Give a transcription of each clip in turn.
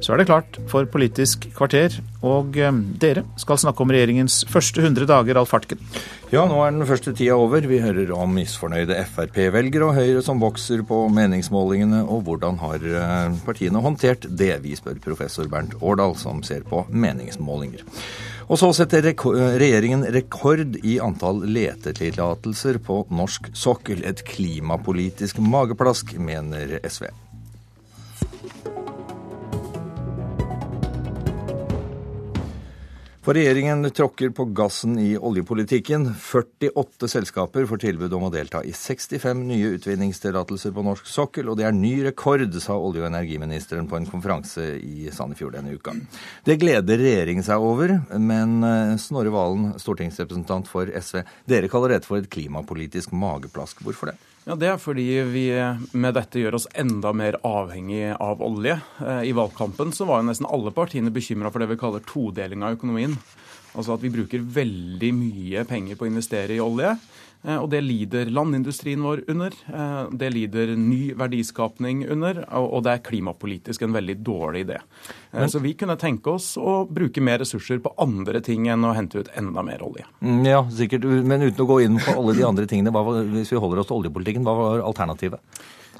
Så er det klart for Politisk kvarter, og eh, dere skal snakke om regjeringens første 100 dager, Alf Hartken. Ja, nå er den første tida over. Vi hører om misfornøyde Frp-velgere og Høyre som vokser på meningsmålingene, og hvordan har eh, partiene håndtert det? Vi spør professor Bernt Årdal, som ser på meningsmålinger. Og så setter regjeringen rekord i antall letetillatelser på norsk sokkel. Et klimapolitisk mageplask, mener SV. For regjeringen tråkker på gassen i oljepolitikken. 48 selskaper får tilbud om å delta i 65 nye utvinningstillatelser på norsk sokkel, og det er ny rekord, sa olje- og energiministeren på en konferanse i Sandefjord denne uka. Det gleder regjeringen seg over, men eh, Snorre Valen, stortingsrepresentant for SV, dere kaller dette for et klimapolitisk mageplask. Hvorfor det? Ja, Det er fordi vi med dette gjør oss enda mer avhengig av olje. Eh, I valgkampen så var jo nesten alle partiene bekymra for det vi kaller todeling av økonomien. Altså at vi bruker veldig mye penger på å investere i olje. Eh, og det lider landindustrien vår under. Eh, det lider ny verdiskapning under, og det er klimapolitisk en veldig dårlig idé. Eh, så vi kunne tenke oss å bruke mer ressurser på andre ting enn å hente ut enda mer olje. Mm, ja, sikkert. Men uten å gå inn på alle de andre tingene, hvis vi holder oss til oljepolitikken, hva var alternativet?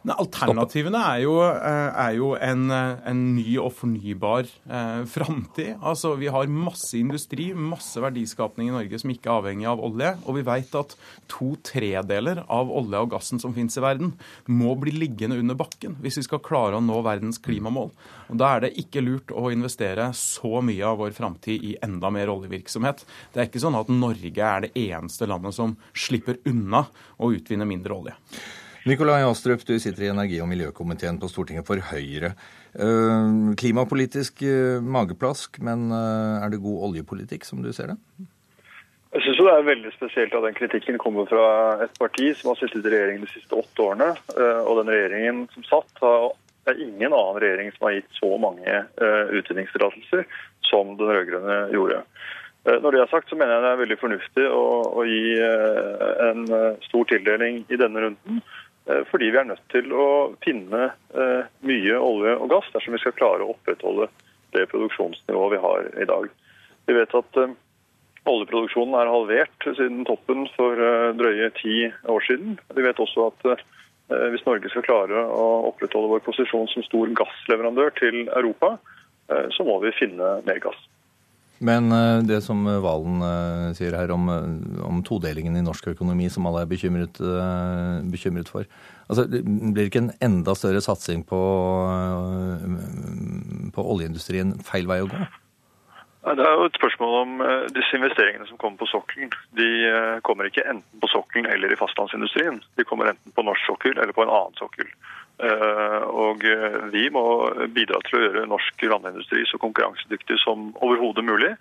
Nei, alternativene er jo, eh, er jo en, eh, en, ny og fornybar eh, framtid. Altså, vi har masse industri, masse verdiskapning i Norge som ikke er avhengig av olje. Og vi vet at to tredeler av olje og gassen som finnes i verden, må bli liggende under bakken hvis vi skal klare å nå verdens klimamål. Og Da er det ikke lurt å investere så mye av vår framtid i enda mer oljevirksomhet. Det er ikke sånn at Norge er det eneste landet som slipper unna å utvinne mindre olje. Nikolai Astrup, du sitter i energi- og miljøkomiteen på Stortinget for Høyre. Eh, klimapolitisk eh, mageplask, men eh, er det god oljepolitikk, som du ser det? Jeg syns det er veldig spesielt at den kritikken kommer fra et parti som har sittet i regjering de siste åtte årene. Og den regjeringen som satt, det er ingen annen regjering som har gitt så mange utvinningstillatelser som den rød-grønne gjorde. Når det er sagt, så mener jeg det er veldig fornuftig å, å gi en stor tildeling i denne runden. Eh, fordi vi er nødt til å finne eh, mye olje og gass dersom vi skal klare å opprettholde det produksjonsnivået vi har i dag. Vi vet at eh, oljeproduksjonen er halvert siden toppen for drøye ti år siden. Vi vet også at hvis Norge skal klare å opprettholde vår posisjon som stor gassleverandør til Europa, så må vi finne mer gass. Men eh, det som Valen eh, sier her om, eh, om, todelingen i norsk økonomi, som alle er bekymret, bekymret for altså, Blir det ikke en enda større satsing på, på oljeindustrien feil vei å gå? Det er jo et spørsmål om disse investeringene som kommer på sokkelen. De kommer ikke enten på sokkelen eller i fastlandsindustrien. De kommer enten på norsk sokkel eller på en annen sokkel. Eh, og eh, vi må bidra til å gjøre norsk landindustri så konkurransedyktig som overhodet mulig.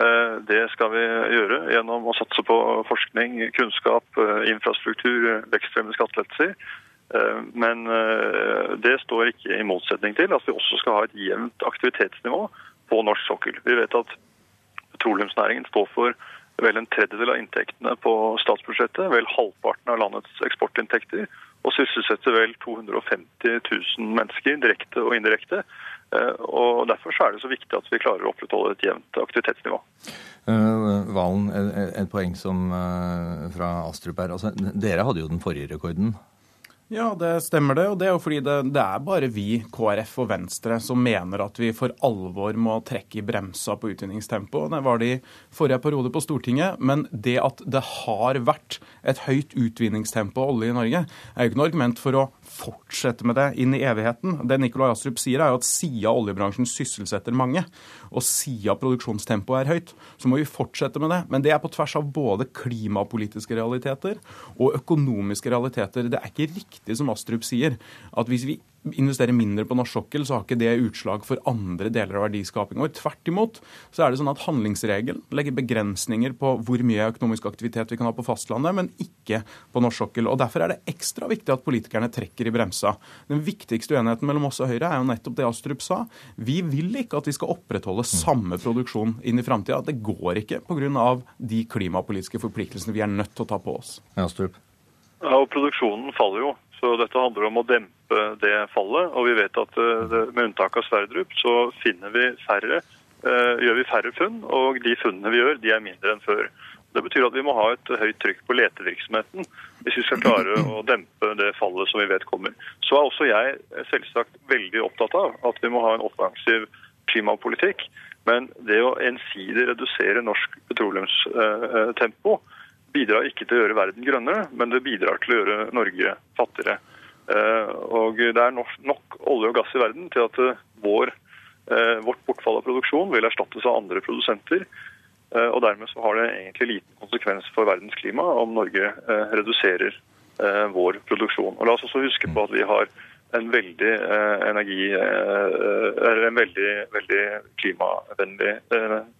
Eh, det skal vi gjøre gjennom å satse på forskning, kunnskap, infrastruktur, vekstfremmende skattelettelser. Men det står ikke i motsetning til at vi også skal ha et jevnt aktivitetsnivå på norsk sokkel. Vi vet at petroleumsnæringen står for vel en tredjedel av inntektene på statsbudsjettet, vel halvparten av landets eksportinntekter og sysselsetter vel 250 000 mennesker direkte og indirekte. Eh, og Derfor er det så viktig at vi klarer å opprettholde et jevnt aktivitetsnivå. Uh, Valen, et poeng som, uh, fra Astrup her. Altså, dere hadde jo den forrige rekorden. Ja, det stemmer det. Og det er jo fordi det, det, er bare vi, KrF og Venstre, som mener at vi for alvor må trekke i bremsa på utvinningstempoet. Det var det i forrige periode på Stortinget. Men det at det har vært et høyt utvinningstempo av olje i Norge, er jo ikke noe argument for å fortsette med det inn i evigheten. Det Nikolai Astrup sier, er at siden oljebransjen sysselsetter mange, og siden produksjonstempoet er høyt, så må vi fortsette med det. Men det er på tvers av både klimapolitiske realiteter og økonomiske realiteter. Det er ikke riktig som Astrup sier, at hvis vi investerer mindre på norsk sokkel, så har ikke det utslag for andre deler av verdiskapingen vår. Tvert imot så er det sånn at handlingsregelen legger begrensninger på hvor mye økonomisk aktivitet vi kan ha på fastlandet, men ikke på norsk sokkel. Og Derfor er det ekstra viktig at politikerne trekker i bremsa. Den viktigste uenigheten mellom oss og Høyre er jo nettopp det Astrup sa. Vi vil ikke at vi skal opprettholde samme produksjon inn i framtida. Det går ikke pga. de klimapolitiske forpliktelsene vi er nødt til å ta på oss. Astrup. Ja, og Produksjonen faller jo Så dette handler om å dempe det fallet. Og vi vet at med unntak av Sverdrup så finner vi færre, gjør vi færre funn, og de funnene vi gjør, de er mindre enn før. Det betyr at vi må ha et høyt trykk på letevirksomheten hvis vi skal klare å dempe det fallet som vi vet kommer. Så er også jeg selvsagt veldig opptatt av at vi må ha en offensiv klimapolitikk. Men det å ensidig redusere norsk petroleumstempo bidrar ikke til å gjøre verden grønnere, men det bidrar til å gjøre Norge fattigere. Eh, og det er nok olje og gass i verden til at vår, eh, vårt bortfall av produksjon vil erstattes av andre produsenter. Eh, og dermed så har det egentlig liten konsekvens for verdens klima om Norge eh, reduserer eh, vår produksjon. Og La oss også huske på at vi har en veldig energi eller en veldig, veldig klimavennlig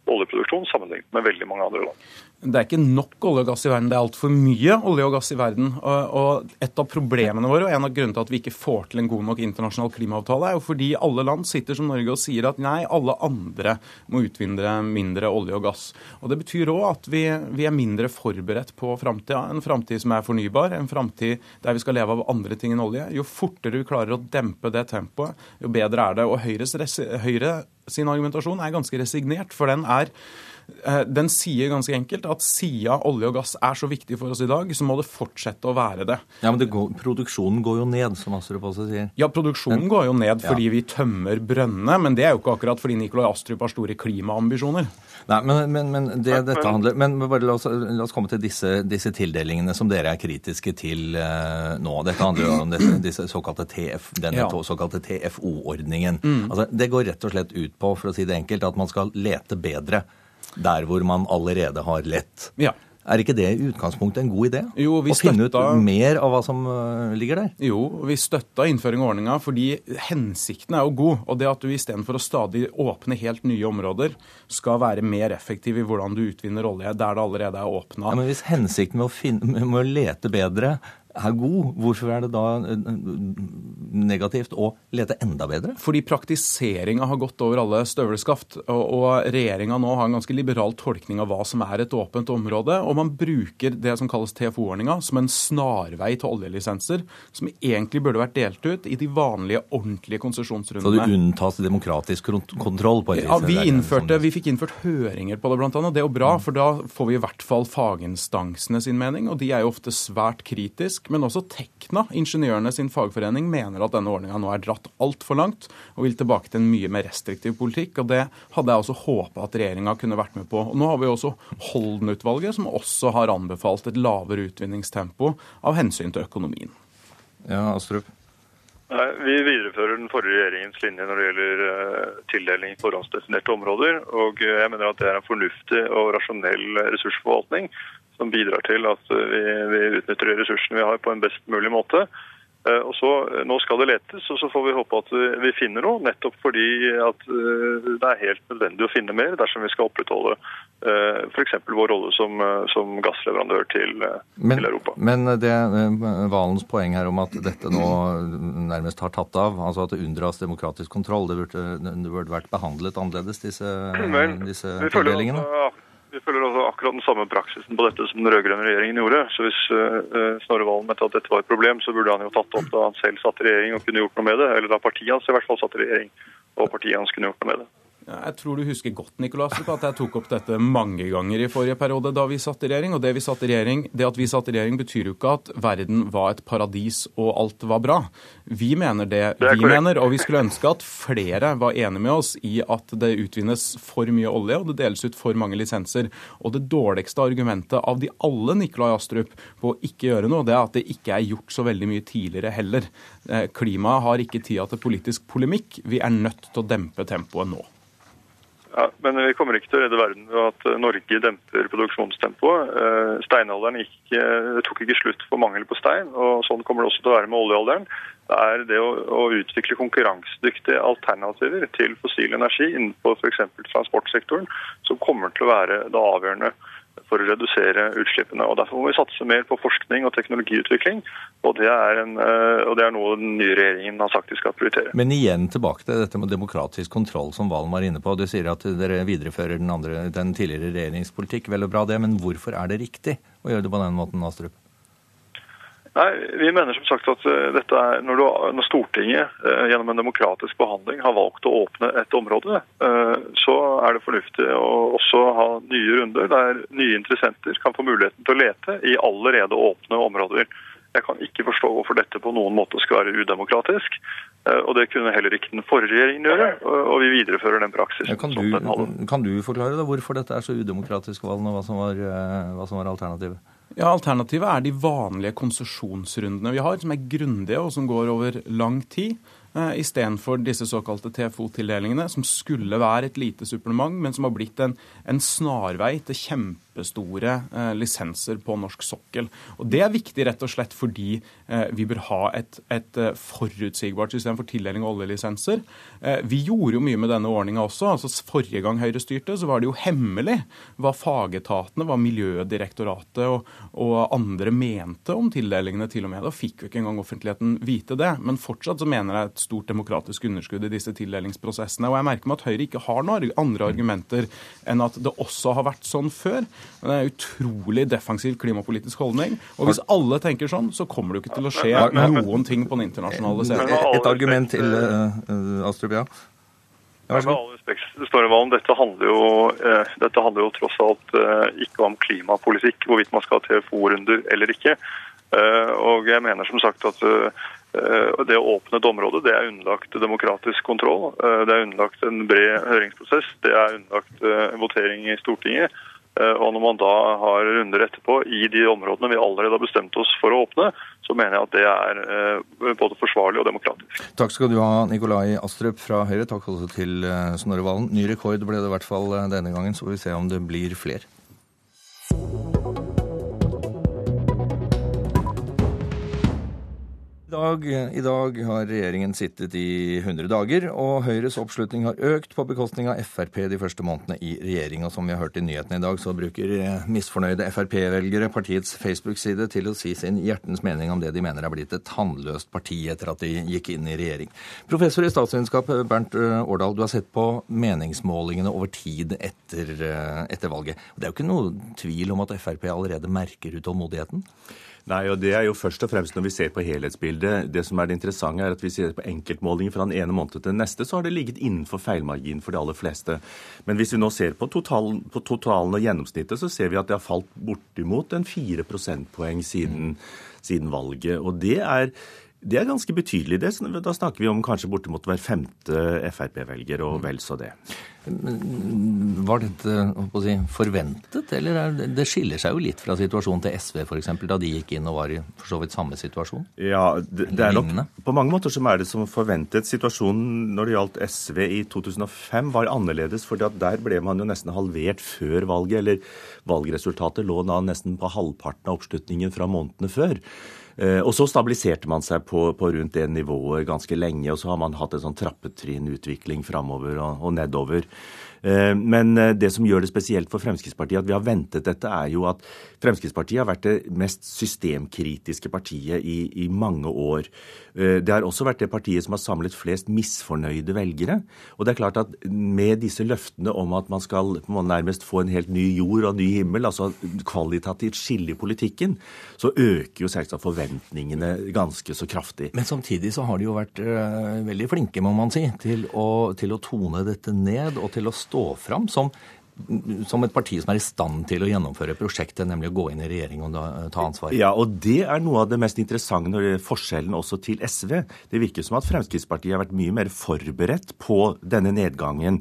oljeproduksjon sammenlignet med veldig mange andre land. Det er ikke nok olje og gass i verden, det er altfor mye olje og gass i verden. Og et av problemene våre, og en av grunnene til at vi ikke får til en god nok internasjonal klimaavtale, er jo fordi alle land sitter som Norge og sier at nei, alle andre må utvinne mindre olje og gass. Og Det betyr òg at vi, vi, er mindre forberedt på framtida. En framtid som er fornybar, en framtid der vi skal leve av andre ting enn olje. Jo fortere vi klarer å dempe det tempoet, jo bedre er det. Og Høyres, Høyre sin argumentasjon er ganske resignert, for den er den sier ganske enkelt at siden olje og gass er så viktig for oss i dag, så må det fortsette å være det. Ja, Men går, produksjonen går jo ned, som Astrup også sier. Ja, produksjonen men, går jo ned fordi ja. vi tømmer brønnene, men det er jo ikke akkurat fordi Nikolai Astrup har store klimaambisjoner. Nei, men, men, men det dette handler Men bare la oss, la oss komme til disse, disse, tildelingene som dere er kritiske til uh, nå. Dette handler jo om disse, disse såkalte TF, denne ja. såkalte TFO-ordningen. Mm. Altså, det går rett og slett ut på, for å si det enkelt, at man skal lete bedre der hvor man allerede har lett. Ja. Er ikke det i utgangspunktet en god idé? Jo, vi Å finne ut mer av hva som uh, ligger der? Jo, vi støtta innføring av ordninga fordi hensikten er jo god. Og det at du istedenfor å stadig åpne helt nye områder, skal være mer effektiv i hvordan du utvinner olje der det allerede er åpna. Ja, men hvis hensikten med å, finne, med å lete bedre er god, hvorfor er det da eh, negativt å lete enda bedre? Fordi praktiseringa har gått over alle støvleskaft. Og, regjeringa nå har en ganske liberal tolkning av hva som er et åpent område. Og man bruker det som kalles TFO-ordninga som en snarvei til oljelisenser, som egentlig burde vært delt ut i de vanlige, ordentlige konsesjonsrundene. Så det unntas demokratisk kontroll? på et vis? Ja, vi, innførte, vi fikk innført høringer på det, blant annet. Det er jo bra, for da får vi i hvert fall faginstansene sin mening, og de er jo ofte svært kritiske men også Tekna, ingeniørene sin fagforening, mener at denne ordninga nå er dratt altfor langt og vil tilbake til en mye mer restriktiv politikk. og Det hadde jeg også håpa at regjeringa kunne vært med på. Og Nå har vi også Holden-utvalget, som også har anbefalt et lavere utvinningstempo av hensyn til økonomien. Ja, Astrup. Nei, Vi viderefører den forrige regjeringens linje når det gjelder uh, tildeling i forhåndsdefinerte områder. og Jeg mener at det er en fornuftig og rasjonell ressursforvaltning som bidrar til at eh, vi, vi utnytter ressursene vi har på en best mulig måte. Eh, og så, eh, Nå skal det letes, og så får vi håpe at vi finner noe. Nettopp fordi at det er helt nødvendig å finne mer dersom vi skal opprettholde f.eks. vår rolle som, som gassleverandør til, men, til, Europa. Men det Valens poeng her om at dette nå nærmest har tatt av, altså at det unndras demokratisk kontroll, det burde, det burde vært behandlet annerledes, disse, disse tildelingene? Akkurat den samme praksisen på dette som den rød-grønne regjeringen gjorde. Så Hvis uh, Snorre Valen mente at dette var et problem, så burde han jo tatt opp da han selv satt i regjering og kunne gjort noe med det. Eller da partiet hans i hvert fall satt i regjering og partiet hans kunne gjort noe med det. Jeg tror du husker godt Nicolas, at jeg tok opp dette mange ganger i forrige periode da vi satt i regjering. Og det, vi satt i regjering, det at vi satt i regjering, betyr jo ikke at verden var et paradis og alt var bra. Vi mener det, det vi mener, og vi skulle ønske at flere var enige med oss i at det utvinnes for mye olje og det deles ut for mange lisenser. Og det dårligste argumentet av de alle Nikolai Astrup på å ikke gjøre noe, det er at det ikke er gjort så veldig mye tidligere heller. Eh, klimaet har ikke tida til politisk polemikk. Vi er nødt til å dempe tempoet nå. Ja, Men vi kommer ikke til å redde verden ved at Norge demper produksjonstempoet. Eh, steinalderen gikk, tok ikke slutt for mangel på stein, og sånn kommer det også til å være med oljealderen. Det er det å, å utvikle konkurransedyktige alternativer til fossil energi innenfor f.eks. transportsektoren som kommer til å være det avgjørende for å redusere utslippene. Og Derfor må vi satse mer på forskning og teknologiutvikling. Og det er, en, eh, og det er noe den nye regjeringen har sagt de skal prioritere. Men igjen tilbake til dette med demokratisk kontroll, som Valen var inne på. Du sier at dere viderefører den, andre, den tidligere regjeringspolitikk. Vel og bra det, men hvorfor er det riktig å gjøre det på den måten, Astrup? Nei, Vi mener som sagt at uh, dette er når, du, når Stortinget uh, gjennom en demokratisk behandling har valgt å åpne et område, uh, så er det fornuftig å også ha nye runder der nye interessenter kan få muligheten til å lete i allerede åpne områder. Jeg kan ikke forstå hvorfor dette på noen måte skal være udemokratisk. Og Det kunne heller ikke den forrige regjeringen gjøre, og vi viderefører den praksisen. Kan, du, kan, du, forklare da, hvorfor dette er så udemokratisk, Valen, og hva som var, hva som var alternativet? Ja, Alternativet er de vanlige konsesjonsrundene vi har, som er grundige og som går over lang tid. Eh, istedenfor disse såkalte TFO-tildelingene, som skulle være et lite supplement, men som har blitt en, en snarvei til kjempestore eh, lisenser på norsk sokkel. Og Det er viktig rett og slett fordi eh, vi bør ha et, et forutsigbart system for tildeling av oljelisenser. Vi gjorde jo mye med denne ordninga også. altså Forrige gang Høyre styrte, så var det jo hemmelig hva fagetatene, hva Miljødirektoratet og, og andre mente om tildelingene, til og med. Da fikk jo ikke engang offentligheten vite det. Men fortsatt så mener jeg et stort demokratisk underskudd i disse tildelingsprosessene. Og jeg merker meg at Høyre ikke har noen andre argumenter enn at det også har vært sånn før. Men det er en utrolig defensiv klimapolitisk holdning. Og hvis alle tenker sånn, så kommer det jo ikke til å skje noen ting på den internasjonale scenen. Et argument til uh, Astrup, ja. Ja, med all respekt, Snorre dette handler, jo, eh, dette handler jo tross alt eh, ikke om klimapolitikk, hvorvidt man skal ha TFO-runder eller ikke. Eh, og jeg mener som sagt at eh, Eh, det å åpne et område det er underlagt demokratisk kontroll. Eh, det er underlagt en bred høringsprosess. Det er underlagt eh, votering i Stortinget. Og når man da har runder etterpå i de områdene vi allerede har bestemt oss for å åpne, så mener jeg at det er både forsvarlig og demokratisk. Takk skal du ha, Nikolai Astrup fra Høyre. Takk også til Snorre Valen. Ny rekord ble det i hvert fall denne gangen, så får vi se om det blir flere. I dag, I dag, har regjeringen sittet i 100 dager, og Høyres oppslutning har økt på bekostning av Frp de første månedene i regjering. Og som vi har hørt i nyhetene i dag, så bruker misfornøyde Frp-velgere partiets Facebook-side til å si sin hjertens mening om det de mener er blitt et tannløst parti etter at de gikk inn i regjering. Professor i statsvitenskap Bernt Årdal, du har sett på meningsmålingene over tid etter, etter valget. Det er jo ikke noe tvil om at Frp allerede merker utålmodigheten? Nei, og Det er jo først og fremst når vi ser på helhetsbildet. Det som er det interessante, er at vi ser på enkeltmålinger fra den ene måneden til den neste, så har det ligget innenfor feilmarginen for de aller fleste. Men hvis vi nå ser på totalen, på totalen og gjennomsnittet, så ser vi at det har falt bortimot en fire prosentpoeng siden, siden valget. Og det er det er ganske betydelig. Det. Da snakker vi om kanskje bortimot hver femte Frp-velger, og vel så det. Var dette si, forventet, eller er, det skiller seg jo litt fra situasjonen til SV f.eks., da de gikk inn og var i for så vidt samme situasjon? Ja, det, det er nok på mange måter som er det som forventet. Situasjonen når det gjaldt SV i 2005 var annerledes, for der ble man jo nesten halvert før valget. Eller valgresultatet lå da nesten på halvparten av oppslutningen fra månedene før. Eh, og så stabiliserte man seg på, på, rundt det nivået ganske lenge, og så har man hatt en sånn trappetrinnutvikling framover og, og nedover. Eh, men eh, det som gjør det spesielt for Fremskrittspartiet at vi har ventet dette, er jo at Fremskrittspartiet har vært det mest systemkritiske partiet i, i mange år. Eh, det har også vært det partiet som har samlet flest misfornøyde velgere. Og det er klart at med disse løftene om at man skal nærmest få en helt ny jord og ny himmel, altså kvalitativt skille i politikken, så øker jo selvsagt forventningene ganske så kraftig. Men samtidig så har de jo vært øh, veldig flinke, må man si, til å, til å tone dette ned og til å stå fram som som et parti som er i stand til å gjennomføre prosjektet, nemlig å gå inn i regjering og ta ansvar. Ja, og det er noe av det mest interessante når det er forskjellen også til SV. Det virker som at Fremskrittspartiet har vært mye mer forberedt på denne nedgangen.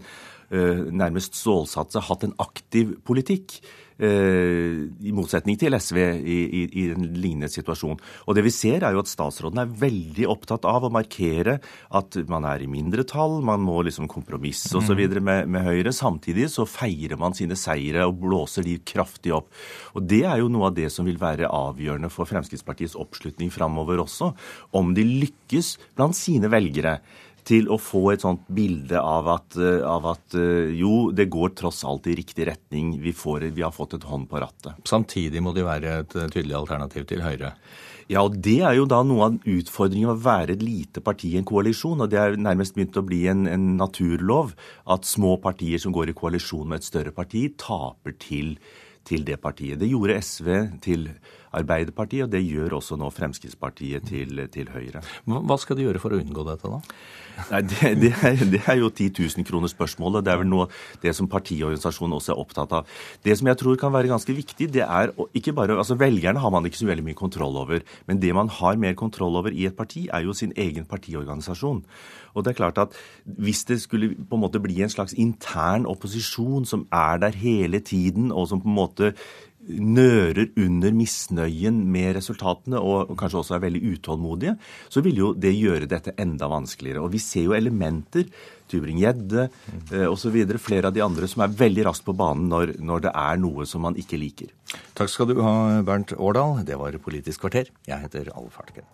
Nærmest stålsatt seg, hatt en aktiv politikk. Eh, i motsetning til SV i, i, i, en lignende situasjon. Og det vi ser er jo at Statsråden er veldig opptatt av å markere at man er i mindretall, man må liksom kompromisse osv. Mm. Med, med Høyre. Samtidig så feirer man sine seire og blåser de kraftig opp. Og Det er jo noe av det som vil være avgjørende for Fremskrittspartiets oppslutning framover også. Om de lykkes blant sine velgere til å få et sånt bilde av at, eh, av at, eh, jo, det går tross alt i riktig retning. Vi, får, vi har fått et hånd på rattet. Samtidig må de være et eh, tydelig alternativ til Høyre? Ja, og det er jo da noe av utfordringen å være et lite parti i en koalisjon. Og det er nærmest begynt å bli en, en naturlov at små partier som går i koalisjon med et større parti, taper til, til det partiet. Det gjorde SV til Arbeiderpartiet, og det gjør også nå Fremskrittspartiet til, til Høyre. Hva skal de gjøre for å unngå dette, da? Nei, det, det, er, det er jo 10 000 kroner spørsmålet. Det er vel noe det som partiorganisasjonen også er opptatt av. Det som jeg tror kan være ganske viktig, det er ikke bare altså Velgerne har man ikke så veldig mye kontroll over. Men det man har mer kontroll over i et parti, er jo sin egen partiorganisasjon. Og det er klart at Hvis det skulle på en måte bli en slags intern opposisjon som er der hele tiden, og som på en måte nører under misnøyen med resultatene og kanskje også er veldig utålmodige, så vil jo det gjøre dette enda vanskeligere. Og vi ser jo elementer, Tybring-Gjedde eh, osv., flere av de andre, som er veldig raskt på banen når, når, det er noe som man ikke liker. Takk skal du ha, Bernt Årdal. Det var Politisk kvarter. Jeg heter Alf Hartgen.